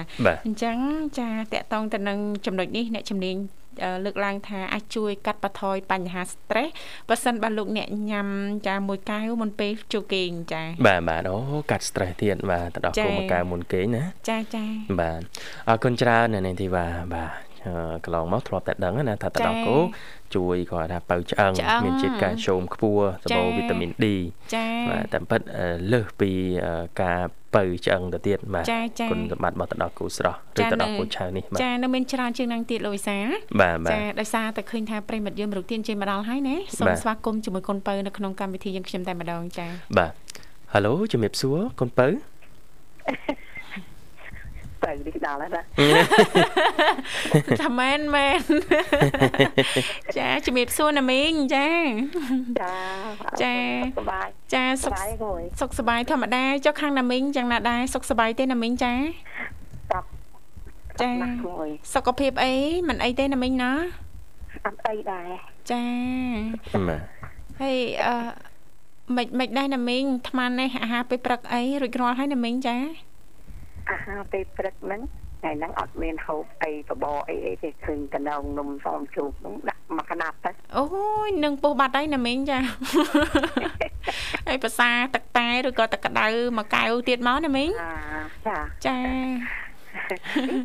អញ្ចឹងចាតកតងទៅនឹងចំណុចនេះអ្នកជំនាញលើកឡើងថាអាចជួយកាត់បន្ថយបញ្ហា stress បើសិនបើលោកអ្នកញ៉ាំចាមួយកែវមុនពេលចូលគេងចាបាទបាទអូកាត់ stress ទៀតបាទទៅដល់គោមួយកែវមុនគេងណាចាចាបាទអរគុណច្រើននៅនេះទីបាទបាទ កន្លងមកធ្លាប់តែដឹងណាថាទឹកដោះគោជួយគាត់ថាបើឆ្អឹងមានជាតិកាល់ស្យូមខ្ពស់សម្បូរវីតាមីន D ចា៎បាទតែពិតលើសពីការបើឆ្អឹងទៅទៀតបាទគុណសម្បត្តិរបស់ទឹកដោះគោស្រស់ឬទឹកដោះគោឆៅនេះបាទចានៅមានច្រើនជាងនឹងទៀតលោកវិសាបាទបាទចាដោយសារតែឃើញថាប្រិមិត្តយើងមរុកទៀនជិះមកដល់ហើយណាសូមស្វាគមន៍ជាមួយកូនពៅនៅក្នុងកម្មវិធីយើងខ្ញុំតែម្ដងចាបាទហៅឡូជំរាបសួរកូនពៅ ទៅនេះដល់ហើយណាថាមែនមែនចាជំរាបសួរណាមីងចាចាចាសុបាយចាសុខសុខសบายធម្មតាចុះខាងណាមីងយ៉ាងណាដែរសុខសบายទេណាមីងចាចាសុខភាពអីមិនអីទេណាមីងណាអត់អីដែរចាបាទហើយអឺមិនមិនដែរណាមីងអាត្មានេះអាហារពេលព្រឹកអីរួចរាល់ហើយណាមីងចា អាហារពេលព្រឹកហ្នឹងថ្ងៃហ្នឹងអត់មានហូបអីបបរអីអីទេឃើញតំណងនំសមជូបហ្នឹងដាក់មកកណាត់ទៅអូយនឹងពោះបាត់ហើយណាមីងចាហើយភាសាទឹកតែឬក៏ទឹកក្តៅមួយកែវទៀតមកណាមីងចាចា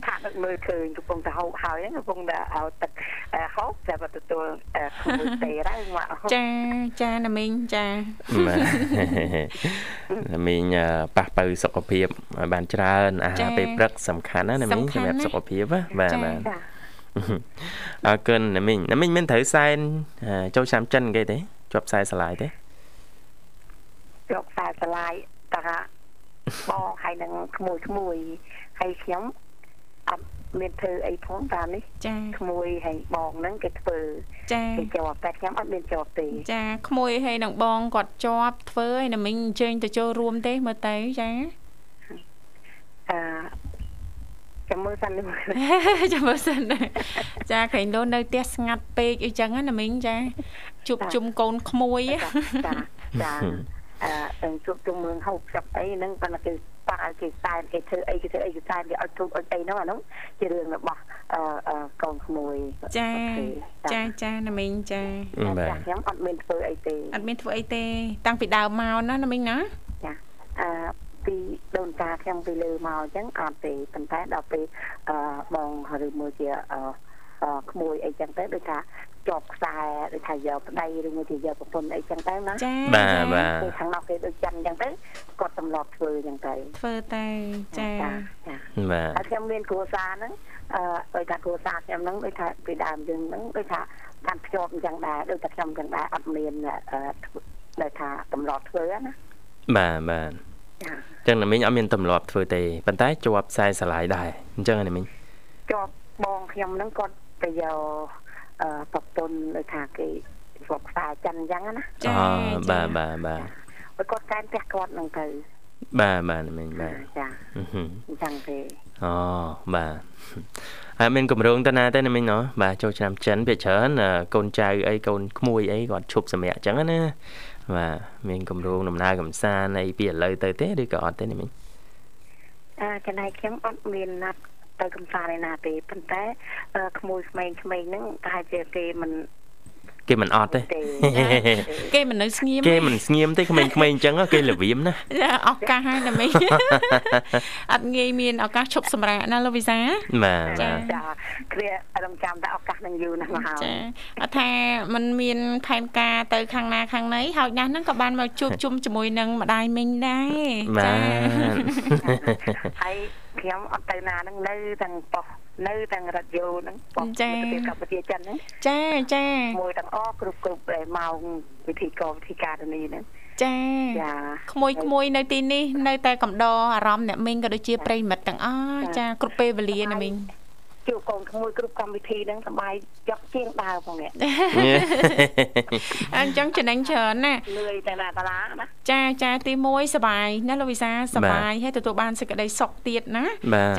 ថានឹកមើលឃើញកំពុងតែហូបហើយកំពុងតែឲ្យទឹកហូបតែបើទទួលគួរទេហើយមកចាចាណាមីងចាណាមីងប៉ះបើសុខភាពឲ្យបានច្រើនអាហារពេលព្រឹកសំខាន់ណាណាមីងសម្រាប់សុខភាពបាទបាទអរគុណណាមីងណាមីងមិនត្រូវសែនចូលឆ្នាំចិនគេទេជាប់ខ្សែស្រឡាយទេជាប់ខ្សែស្រឡាយតាបងហើយនឹងក្មួយក្មួយ ហើយខ្ញុំអត់មានធ្វើអីផងតាមនេះចាក្មួយហើយបងហ្នឹងគេធ្វើចាគេជាប់តែខ្ញុំអត់មានជាប់ទេចាក្មួយហើយនឹងបងគាត់ជាប់ធ្វើហើយណាមិញអញ្ជើញទៅចូលរួមទេមើលទៅចាអឺចាំមើលសិនចាំមើលសិនចាក្រែងលោនៅផ្ទះស្ងាត់ពេកអីចឹងណាមីងចាជួបជុំកូនក្មួយចាចាអឺជួបជុំមើលហូបចុកអីហ្នឹងប៉ុន្តែគឺ ប៉ាគេសែនគេធ្វើអីគេធ្វើអីគេសែនគេអត់ទូកអត់អីហ្នឹងអានោះជារឿងរបស់អឺកូនក្មួយចាចាចាណាមីងចាចាខ្ញុំអត់មានធ្វើអីទេអត់មានធ្វើអីទេ តាំងពីដើមមកណាណាមីងណាចាអឺពីដូនតាខ្ញុំពីលើមកអញ្ចឹងអត់ទេប៉ុន្តែដល់ពេលអឺបងឬមួយជាអឺ ក្មួយអីចឹងទៅដូចថាជាប់ខ្សែដូចថាយកប្តីឬមួយជាយកប្រពន្ធអីចឹងទៅណាចាបាទបាទខាងនោះគេដូចចឹងចឹងទៅគាត់ទម្លាប់ធ្វើចឹងទៅធ្វើទៅចាចាបាទហើយខ្ញុំមានគ្រួសារហ្នឹងអឺដូចថាគ្រួសារខ្ញុំហ្នឹងដូចថាពីដើមយើងហ្នឹងដូចថាកាន់ភ្ជាប់អញ្ចឹងដែរដូចតែខ្ញុំអញ្ចឹងដែរអត់មានដូចថាទម្លាប់ធ្វើណាបាទបាទចឹងណាមីងអត់មានទម្លាប់ធ្វើទេប៉ុន្តែជាប់ខ្សែស្រឡាយដែរអញ្ចឹងណាមីងជាប់បងខ្ញុំហ្នឹងគាត់ ទៅយកប្រពន្ធដូចថាគេស្រុកខ្សែចិនអញ្ចឹងណាចាបាទបាទបាទបើគាត់កែផ្ទះគាត់នឹងទៅបាទបាទមិញបាទចាអញ្ចឹងទេអូបាទហើយមានកម្រងទៅណាទេមិញណោះបាទចូលឆ្នាំចិនវាច្រើនកូនចៅអីកូនក្មួយអីគាត់ឈប់សម្រាប់អញ្ចឹងណាបាទមានកម្រងដំណើរកំសាន្តអីពីឥឡូវទៅទេឬក៏អត់ទេមិញអឺចំណែកខ្ញុំអត់មានណាត់ ទៅកំសាន្តឯណាទេប៉ុន្តែក្មួយក្មេងៗហ្នឹងប្រហែលជាគេមិនគេមិនអត់ទេគេមិននៅស្ងៀមគេមិនស្ងៀមទេក្មេងៗអញ្ចឹងគេលវៀមណាឱកាសហើយណាមីអត់ងាយមានឱកាសឈប់សម្រាកណាលោកវិសាបាទចាចាគ្រាអរំចាំតែឱកាសនឹងយូរណាស់មកហើយចាអត់ថាมันមានផែនការទៅខាងណាខាងណីហើយណាស់ហ្នឹងក៏បានមកជួបជុំជាមួយនឹងម្ដាយមីងដែរចាហើយ ខ្ញុំអត់ទៅណាហ្នឹងនៅទាំងប៉ុស្តិ៍នៅទាំងរ៉ាឌីយ៉ូហ្នឹងបងចាកម្ពុជាចិនហ្នឹងចាចាមួយទាំងអស់គ្រប់គ្រប់ម៉ោងវិធីកោវិធីការនីហ្នឹងចាចាក្មួយក្មួយនៅទីនេះ នៅតែកំដរអារម្មណ៍អ្នកមីងក៏ដូចជាប្រិមិត្តទាំងអស់ចាគ្រប់ពេលវេលាណាមីង ជួបកូនក្មួយគ្រប់កម្មវិធីហ្នឹងសប្បាយយកជាងដើរផងនេះអញ្ចឹងចំណេញច្រើនណាលឿយតែណាតារាណាចាចាទី1សប្បាយណាលោកវិសាសប្បាយហើយទទួលបានសេចក្តីសុខទៀតណា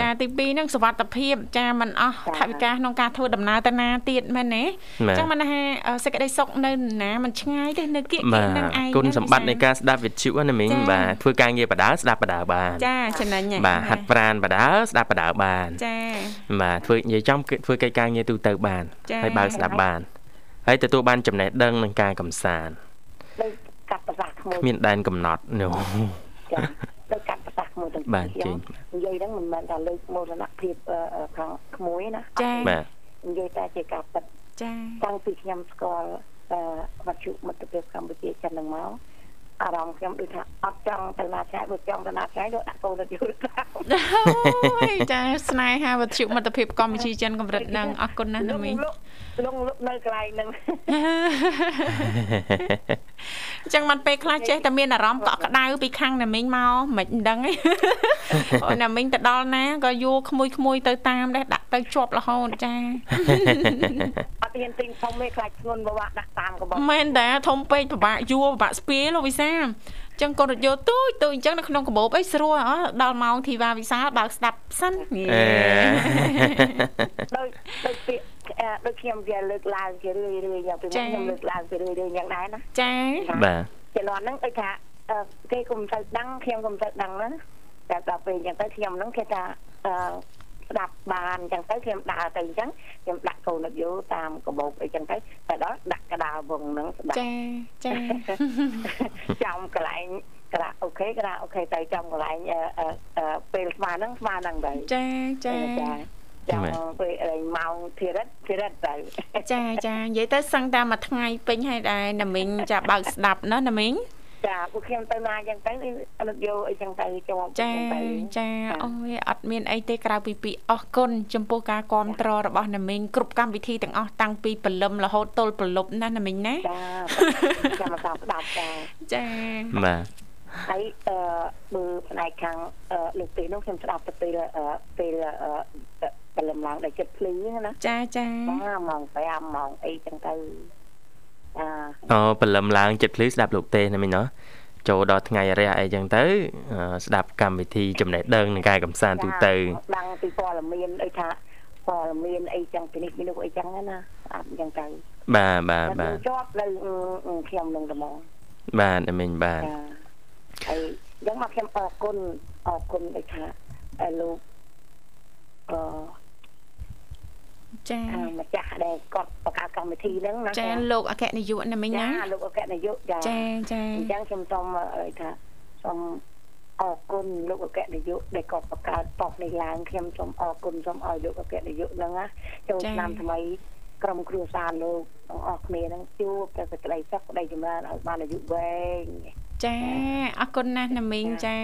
ចាទី2ហ្នឹងសុវត្ថិភាពចាมันអស់ថវិកាក្នុងការធ្វើដំណើរទៅណាទៀតមែនទេអញ្ចឹងមិនថាសេចក្តីសុខនៅណាมันឆ្ងាយទេនៅគៀកគៀកនឹងឯងគុណសម្បត្តិនៃការស្ដាប់វិទ្យុណាមីងបាទធ្វើការងារបដាស្ដាប់បដាបានចាចំណេញបាទហាត់ប្រានបដាស្ដាប់បដាបានចាបាទធ្វើ ើនិយាយចំធ្វើកិច្ចការងារទូទៅបានហើយបើកស្ដាប់បានហើយទទួលបានចំណេះដឹងនឹងការកំសាន្តដូចកាត់ប្រសាសក្មួយមានដែនកំណត់នោះចាដូចកាត់ប្រសាសក្មួយទាំងបាទចេញនិយាយហ្នឹងមិនមែនថាលើកមរណភាពខាងក្មួយណាចាបាទនិយាយតែជាការពិតចាតាំងពីខ្ញុំស្គាល់វត្ថុមិត្តភាពកម្ពុជាចិននឹងមក អារម្មណ៍ខ្ញុំដូចថាអត់ចង់ទៅណាឆ្ងាយបើចង់ទៅណាឆ្ងាយដូចដាក់កូនទៅយល់ទៅអូយចាស្នេហាវត្ថុមិត្តភាពកម្ពុជាចិនកម្រិតហ្នឹងអរគុណណាស់ណាមីង លងនៅកន្លែងហ្នឹងអញ្ចឹងមិនពេលខ្លះចេះតែមានអារម្មណ៍កក់ក្ដៅពីខាងណាមីងមកមិនដឹងទេអូណាមីងទៅដល់ណាក៏យួរក្មួយក្មួយទៅតាមដែរដាក់ទៅជាប់រហូតចាអត់ហ៊ានទិញធំទេខ្លាចធ្ងន់បបាក់ដាក់តាមកបងមែនតាធំពេកពិបាកយួរពិបាកស្ពាយលោកវិសាចឹងកូនរត់យកទូចទូចអញ្ចឹងនៅក្នុងកាបូបអីស្រួលអស់ដល់ម៉ោងធីវ៉ាវិសាលបើកស្ដាប់សិនដូចដូចពាក្យ ដូចខ្ញុំវាលើកឡើងជារឿយរឿយយ៉ាងពីខ្ញុំលើកឡើងជារឿយរឿយយ៉ាងដែរណាចាបាទចំនួនហ្នឹងដូចថាគេគុំទៅដឹងខ្ញុំគុំទៅដឹងណាតែដល់ពេលអញ្ចឹងទៅខ្ញុំហ្នឹងគេថាអឺស្ដាប់បានអញ្ចឹងទៅខ្ញុំដើរទៅអញ្ចឹងខ្ញុំដាក់កូនយោតាមកបោកអីចឹងទៅតែដល់ដាក់កដាលវងហ្នឹងស្ដាប់ចាចាចំកន្លែងក្រាអូខេក្រាអូខេទៅចំកន្លែងពេលស្មានហ្នឹងស្មានហ្នឹងទៅចាចាចាំ ពេលម៉ោងធីរិតធីរិតទៅចាចានិយាយទៅសឹងតែមួយថ្ងៃពេញហើយដែរណាមីងចាបើកស្ដាប់ណាណាមីងចាពួកខ្ញុំទៅណាអញ្ចឹងទៅអនុយោអីចឹងទៅជាប់ចាចាអូយអត់មានអីទេក្រៅពីពីអរគុណចំពោះការគ្រប់គ្រងរបស់ណាមីងគ្រប់កម្មវិធីទាំងអស់តាំងពីព្រលឹមរហូតទល់ព្រលប់ណាណាមីងណាចាចាំមកស្ដាប់ចាចាបាទហើយអឺមើលផ្នែកខាងលោកទីនោះខ្ញុំស្ដាប់ទៅពេលពេល ព្រលឹមឡើងដល់ចិត្តភ្លឺណាចាចាម៉ោង5ម៉ោងអីចឹងទៅអូព្រលឹមឡើងចិត្តភ្លឺស្ដាប់លោកទេណាមីងណោះចូលដល់ថ្ងៃរះអីចឹងទៅ ស្ដាប់កម្មវិធីចំណេះដឹងនឹងការកំសាន្តទូទៅដឹងពីព័ត៌មានអីថាព័ត៌មានអីចឹងពីនេះពីនោះអីចឹងណាស្ដាប់ចឹងទៅបាទបាទបាទជាប់នៅខ្ញុំនឹងត្មងបាទណាមីងបាទហើយចឹងមកខ្ញុំអរគុណអរគុណដូចថាលោកអឺ ចាម្ចាស់ដែលគាត់បង្កើតកម្មវិធីហ្នឹងណាចាលោកអគ្គនាយកណាមិញណាចាលោកអគ្គនាយកចាចាចាអញ្ចឹងខ្ញុំសូមថាសូមអរគុណលោកអគ្គនាយកដែលគាត់បង្កើតប៉ុស្តិ៍នេះឡើងខ្ញុំសូមអរគុណសូមឲ្យលោកអគ្គនាយកហ្នឹងណាចូលឆ្នាំថ្មីក្រុមគ្រួសារលោកទាំងអស់គ្នាហ្នឹងជួបតែសេចក្តីសុខក្តីចម្រើនឲ្យបានអាយុវែង ចាអរគុណណាស់ណាមីងចា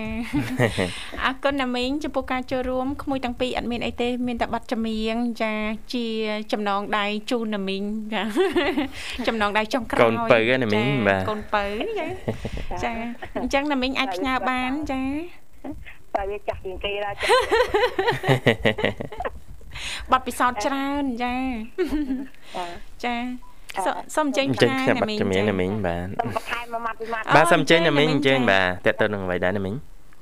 អរគុណណាមីងចំពោះការចូលរួមក្មួយទាំងពីរអត់មានអីទេមានតែប័ណ្ណចម្រៀងចាជាចំណងដៃជូនណាមីងចាចំណងដៃចុងក្រោយកូនពៅណាមីងបាទកូនពៅចាចាអញ្ចឹងណាមីងអាចផ្ញើបានចាតែវាចាស់ជាងគេដែរចាប័ណ្ណពិសោធន៍ច្រើនចាចា សុំចេញផ្ញើណាមីងជំនាញណាមីងបាទសុំបន្ថែមមួយម៉ាត់ពីម៉ាត់បាទសុំចេញណាមីងអញ្ជើញបាទតើតើនឹងអ្វីដែរណាមីង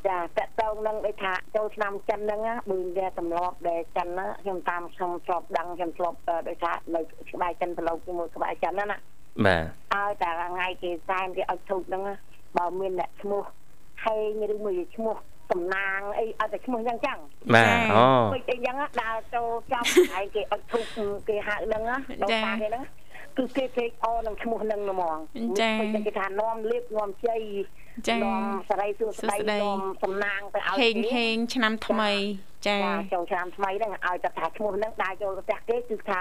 ចាតកតងនឹងដូចថាចូលឆ្នាំចិនហ្នឹងបើវាទម្លាប់ដែលចិនណាខ្ញុំតាមខ្ញុំធ្លាប់ដឹងខ្ញុំធ្លាប់ដូចថានៅក្បែរចិនប្រឡូកជាមួយក្បែរចិនណាណាបាទឲ្យតែថ្ងៃគេសែនគេឲ្យធូបហ្នឹងបើមានអ្នកឈ្មោះហេងឬមួយឈ្មោះតំណាងអីឲ្យតែឈ្មោះយ៉ាងចឹងបាទអូពេកអីចឹងដើរចូលចំហើយគេអត់ធូបគេហៅហ្នឹងដល់តាគេហ្នឹង គឺគេគេអនឹងឈ្មោះនឹងហ្មងចាគេថានាំលៀបនាំជ័យចានាំសរីសួស្ដីនាំសំណាងទៅឲ្យហេងហេងឆ្នាំថ្មីចាចូលឆ្នាំថ្មីហ្នឹងឲ្យតែថាឈ្មោះហ្នឹងដើរចូលផ្ទះគេគឺថា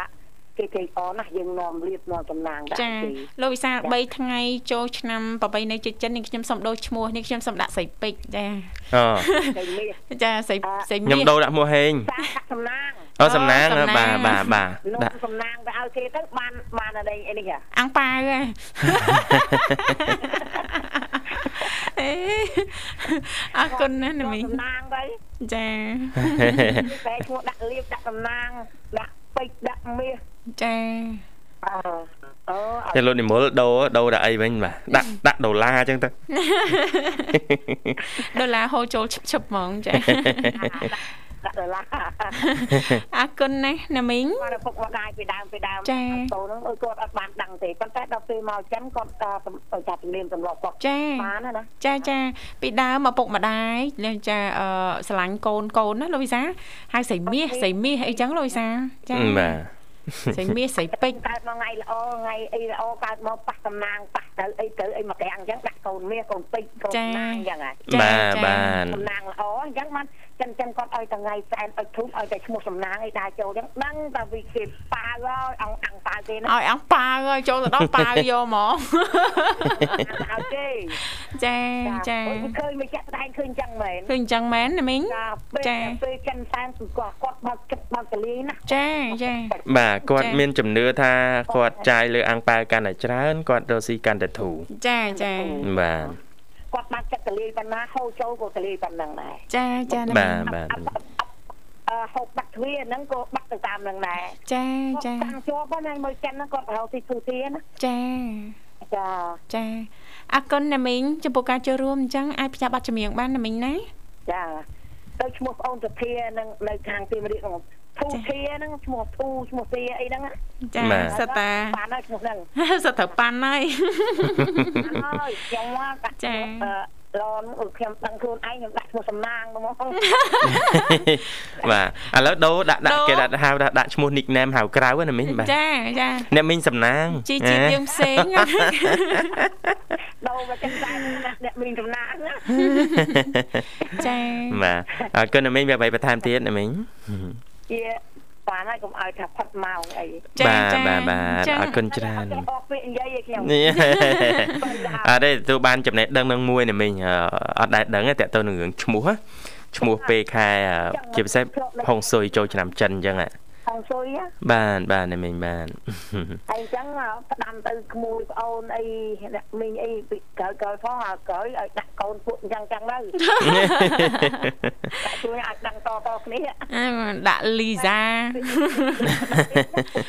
គេគេអណាស់យើងនាំលៀបនាំតំណាងដែរចាលោកវិសាល3ថ្ងៃចូលឆ្នាំប្របីនៅជិតចិននេះខ្ញុំសុំដូរឈ្មោះនេះខ្ញុំសុំដាក់ស្រីពេជ្រចាអូចាស្រីស្រីមាសខ្ញុំដូរដាក់ឈ្មោះហេងដាក់សំណាងអូសំណាងបាទបាទបាទដាក់សំណាងទៅឲ្យគេទៅបានបានអីនេះអាំងប៉ាវហ៎អរគុណណាស់ណាមីសំណាងទៅចាតែឈ្មោះដាក់លៀបដាក់សំណាងដាក់ពេជ្រដាក់មាស ចាអឺអូតែលោកនិមលដូរដូរដាក់អីវិញបាទដាក់ដាក់ដុល្លារអញ្ចឹងទៅដុល្លារហូរចូលឈឹបឈឹបហ្មងចាដុល្លារអរគុណណាស់ណាមីងគាត់ពុកម្ដាយពីដើមពីដើមចាតូនហ្នឹងអើគាត់អត់បានដឹងទេប៉ុន្តែដល់ពេលមកចិនគាត់ទៅចាប់ជំនាញទម្លាប់គាត់ចាបានណាចាចាពីដើមមកពុកម្ដាយចាអឺស្រឡាញ់កូនកូនណាលោកវិសាហើយស្រីមាសស្រីមាសអីចឹងលោកវិសាចាបាទ ស្រីមាសស្រីពេជ្រកើតមកថ្ងៃល្អថ្ងៃអីល្អកើតមកប៉ះតំណាងប៉ះទៅអីទៅអីមកក្រាំងអញ្ចឹងដាក់កូនមាសកូនពេជ្រកូនណាអញ្ចឹងហ៎បាទបាទតំណាងល្អអញ្ចឹងបាន ចឹងចឹងគាត់ឲ្យថ្ងៃសែនឲ្យធូបឲ្យតែឈ្មោះសំណាងឲ្យដើរចូលចឹងដឹងតែវាគេប៉ាវឲ្យអង្គអង្គប៉ាវគេណាឲ្យអង្គប៉ាវឲ្យចូលទៅដល់ប៉ាវយកហ្មងឲ្យទេចាចាឃើញមកចាក់ស្ដែងឃើញចឹងមែនឃើញចឹងមែនណាមីងចាពេលចិនសែនគឺគាត់គាត់បើកចិត្តបើកកលីណាចាចាបាទគាត់មានជំនឿថាគាត់ចាយលើអង្គប៉ាវកាន់តែច្រើនគាត់រកស៊ីកាន់តែធូរចាចាបាទ គាត់បានចិត្តកលីប៉ុណ្ណាហូរចូលក៏កលីប៉ុណ្ណឹងដែរចាចាបាទបាទអឺហូបបាត់ទ្វាហ្នឹងក៏បាត់ទៅតាមនឹងដែរចាចាតាំងជាប់ហ្នឹងមើលចិនហ្នឹងគាត់រកស៊ីទូទាណាចាចាចាអរគុណណាមីងចំពោះការចូលរួមអញ្ចឹងអាចផ្សាយប័ណ្ណចម្រៀងបានណាមីងណាចាទៅឈ្មោះបងអូនសុភានឹងនៅខាងទីមរៀបក្នុង ធូធាហ្នឹងឈ្មោះធូឈ្មោះទាអីហ្នឹងចាសិតតាបានហើយឈ្មោះហ្នឹងសិតត្រូវប៉ាន់ហើយហើយខ្ញុំមកចាឡនខ្ញុំដឹងខ្លួនឯងខ្ញុំដាក់ឈ្មោះសំណាងហ្មងបាទឥឡូវដូរដាក់ដាក់គេដាក់ហៅដាក់ឈ្មោះ nickname ហៅក្រៅណាមីងបាទចាចាអ្នកមីងសំណាងជីជាតិយើងផ្សេងដូរមកចឹងតែអ្នកមីងសំណាងចាបាទអរគុណណាមីងវាអ្វីបន្ថែមទៀតណាមីង ជាបានហើយកុំឲ្យថាផុតម៉ោងអីបាទបាទបាទអរគុណច្រើនអរពេលនិយាយខ្ញុំអត់ទេទូបានចំណេះដឹងនឹងមួយណាមីងអត់ដែលដឹងទេតើទៅនឹងរឿងឈ្មោះឈ្មោះពេលខែជាពិសេសហុងស៊ុយចូលឆ្នាំចិនអញ្ចឹងហ៎ ហងស៊ុយបានបានមីងបានហើយអញ្ចឹងផ្ដាំទៅក្មួយប្អូនអីអ្នកមីងអីពីក្រោយក្រោយផងឲ្យក្រោយឲ្យដាក់កូនពួកអញ្ចឹងចឹងទៅដាក់ជួយឲ្យដឹងតតគ្នាដាក់លីសា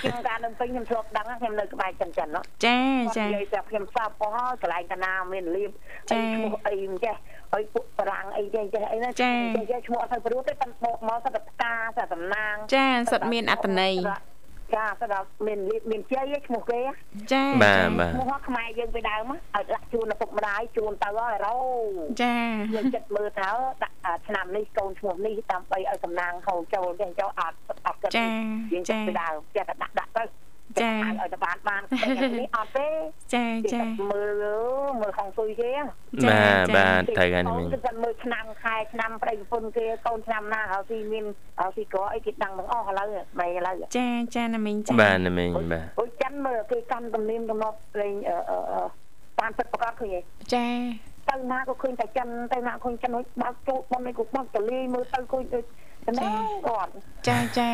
ខ្ញុំការនៅពេញខ្ញុំធ្លាប់ដឹងខ្ញុំនៅក្បែរចិនចិនចាចានិយាយថាខ្ញុំសាប់ផងកន្លែងតាណាមានលៀបអីឈ្មោះអីមិនចេះ ឲ្យពួកបរាំងអីចេះចេះអីណាចាចេះឈ្មោះអត់ទៅព្រោះទេប៉ុន្តែមកសិតផ្កាសិតតំណាងចាសិតមានអត្តន័យចាសិតមានមានជ័យឈ្មោះគេចាបាទបាទឈ្មោះខ្មែរយើងពីដើមឲ្យដាក់ជូនឪពុកម្ដាយជូនទៅហើយរោចាយើងចិត្តមើលទៅដាក់ឆ្នាំនេះកូនឈ្មោះនេះដើម្បីឲ្យតំណាងហូរចូលចេះចូលអត់អត់គិតយើងចិត្តពីដើមចេះតែដាក់ដាក់ទៅ ចាឲ្យទៅបានបាននេះអត់ទេចាចាមើលមើលខំស៊ុយគេបាទបាទត្រូវហើយមីងគឺមើលឆ្នាំខែឆ្នាំប្តីប្រពន្ធគេកូនឆ្នាំណាហើយទីមានហើយទីក្រអីគេដឹងទាំងអស់ឥឡូវបែឥឡូវចាចាណាមីងចាបាទណាមីងបាទអូចិនមើលគេកាន់ទំនៀមទម្លាប់លេងបានពិតប្រកបឃើញទេចាទៅណាក៏ឃើញតែចិនទៅណាឃើញចិនបើកចូលបំនេះក៏បើកតលីមើលទៅឃើញដូច ចំណងគាត់ចាចា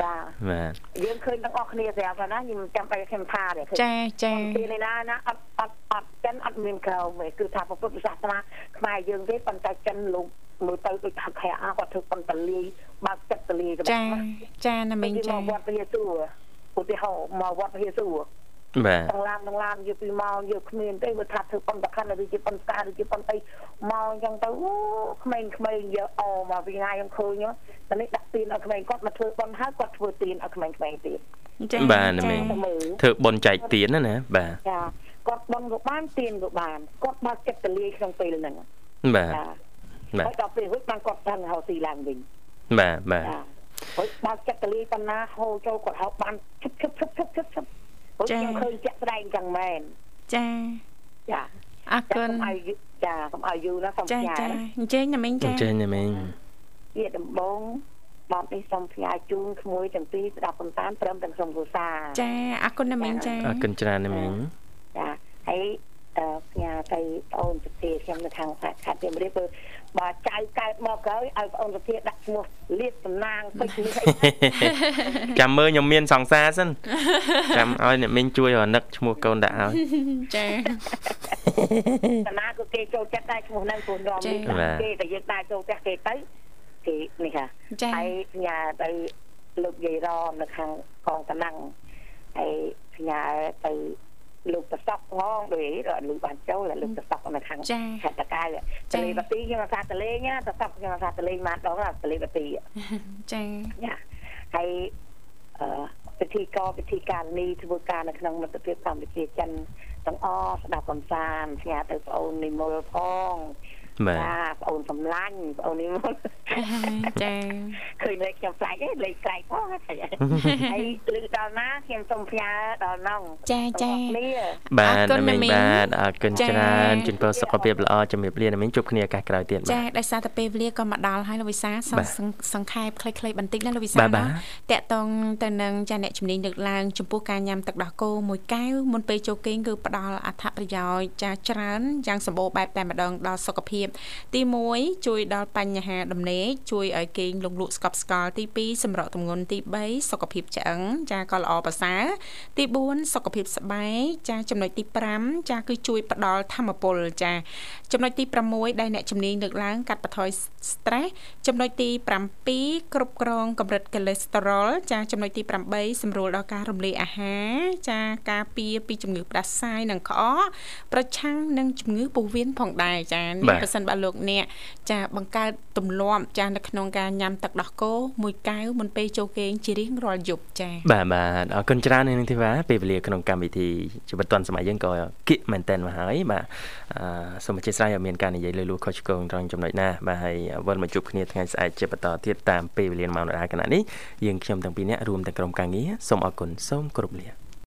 ចាបាទយើងឃើញទាំងអស់គ្នាស្រាប់ហើយណាខ្ញុំចាំបែរខ្ញុំថាទេចាចាពីនេះណាណាអត់អត់អត់ចិនអត់មានក្រៅទេគឺថាពុទ្ធសាសនាខ្មែរយើងទេប៉ុន្តែចិនលោកមើលទៅដូចថាខែអាគាត់ធ្វើប៉ុន្តែលីបើកចិត្តតលីចាចាណាមីងចាមកវត្តព្រះយេស៊ូវឧទាហរណ៍មកវត្តព្រះយេស៊ូវ បាទទាំងឡានទាំងឡានយកពីមកយកគ្មានទេវាថាធ្វើប៉ុនតខាន់ឬជាប៉ុនស្កាឬជាប៉ុនអីមកអញ្ចឹងទៅក្មេងក្មេងយកអមកពីថ្ងៃខ្ញុំឃើញតែនេះដាក់ទៀនឲ្យក្មេងគាត់មកធ្វើប៉ុនហើយគាត់ធ្វើទៀនឲ្យក្មេងក្មេងទៀតបាទមីងធ្វើប៉ុនចែកទៀនណាណាបាទចាគាត់ប៉ុនក៏បានទៀនក៏បានគាត់បើកចិត្តទលាយក្នុងពេលហ្នឹងបាទបាទដល់ពេលរួចបានគាត់ដឹងហៅស៊ីឡើងវិញបាទបាទហើយបើកចិត្តទលាយប៉ុណ្ណាហូរចូលគាត់ហៅបានឈឹបឈឹបឈឹបឈឹបឈឹប ឈឹបចាខ្ញុំឃើញជាក់ស្ដែងចឹងមែនចាចាអរគុណឲ្យចាកុំឲ្យយូរណាសូមចាចាអញ្ជើញណាមីងចាអញ្ជើញណាមីងជាដំបងបងនេះសូមផ្ញើជូនក្មួយទាំងពីរស្ដាប់កំសាន្តព្រមទាំងសូមគូសាចាអរគុណណាមីងចាអរគុណច្រើនណាមីងចាហើយ ផ្ញើទៅបងអូនសុភាខ្ញុំនៅខាងខេត្តពីមរៀបបើចៅកើតមកក្រោយឲ្យបងអូនសុភាដាក់ឈ្មោះលៀបតំណាងពេជ្រនេះចាំមើលខ្ញុំមានសង្សារសិនចាំឲ្យអ្នកមីងជួយរនឹកឈ្មោះកូនដាក់ឲ្យចាតំណាងក៏គេចូលចិត្តដែរឈ្មោះហ្នឹងព្រោះនាំគេតែយើងដែរចូលផ្ទះគេទៅគេនេះហ่ะហើយផ្ញើទៅលោកយាយរមនៅខាងកងតំណាងហើយផ្ញើទៅ លោកប្រសពផងដូចលោកបានចូលលោកប្រសពនៅខាងខេត្តតកៅតលេបទីខ្ញុំអាសាតលេងប្រសពខ្ញុំអាសាតលេងមកដងតលេបទីចាចាហើយអឺពិធីកពិធីការនីធ្វើការនៅក្នុងមិត្តភាពកម្ពុជាចិនទាំងអស់ស្ដាប់កំសាន្តផ្ញើទៅបងអូននិមលផង បាទបងអូនសម្លាញ់បងអូននេះមកចាឃើញលេខខ្ញុំផ្លាច់ឯងលេខផ្លាច់ផងហើយឮដល់ណាខ្ញុំសូមផ្ញើដល់នងចាចាបាទណាមីងបាទអរគុណច្រើនជូនពរសុខភាពល្អជំរាបលាណាមីងជួបគ្នាឱកាសក្រោយទៀតចាដោយសារតែពេលវេលាក៏មកដល់ហើយលោកវិសាសង្ខេបខ្លីៗបន្តិចណាលោកវិសាណាតកតងទៅនឹងចាអ្នកជំនាញលើកឡើងចំពោះការញ៉ាំទឹកដោះគោមួយកែវមុនពេលចូលគេងគឺផ្ដល់អត្ថប្រយោជន៍ចាច្រើនយ៉ាងសម្បូរបែបតែម្ដងដល់សុខភាពទី1ជួយដល់បញ្ហាដំណេកជួយឲ្យគេងលងលក់ស្កប់ស្កល់ទី2សម្រកទម្ងន់ទី3សុខភាពឆ្អឹងចាក៏ល្អប្រសើរទី4សុខភាពស្បែកចាចំណុចទី5ចាគឺជួយផ្ដល់ធម្មពលចាចំណុចទី6ដែលអ្នកជំនាញលើកឡើងកាត់បន្ថយ stress ចំណុចទី7គ្រប់គ្រងកម្រិតកូលេស្តេរ៉ុលចាចំណុចទី8សម្រួលដល់ការរំលាយអាហារចាការពារពីជំងឺផ្ដាសាយនិងក្អកប្រឆាំងនឹងជំងឺពោះវៀនផងដែរចានេះប្រសិនបើលោកអ្នកចាបង្កើតទម្លាប់ចានៅក្នុងការញ៉ាំទឹកដោះគោមួយកែវមុនពេលចូលគេងជារៀងរាល់យប់ចាបាទបាទអរគុណច្រើននាងធីវ៉ាពេលវេលាក្នុងកម្មវិធីជីវិតឌុនសម័យយើងក៏គៀកមែនតែនមកហើយបាទអឺសូមអធិស្ឋានឲ្យមានការនិយាយលើលួខុសឆ្គងត្រង់ចំណុចណាបាទហើយវិលមកជួបគ្នាថ្ងៃស្អែកជាបន្តទៀតតាមពេលវេលាម៉ោងដដែលកណនេះយើងខ្ញុំទាំងពីរនាក់រួមទាំងក្រុមការងារសូមអរគុណសូមគោរពលា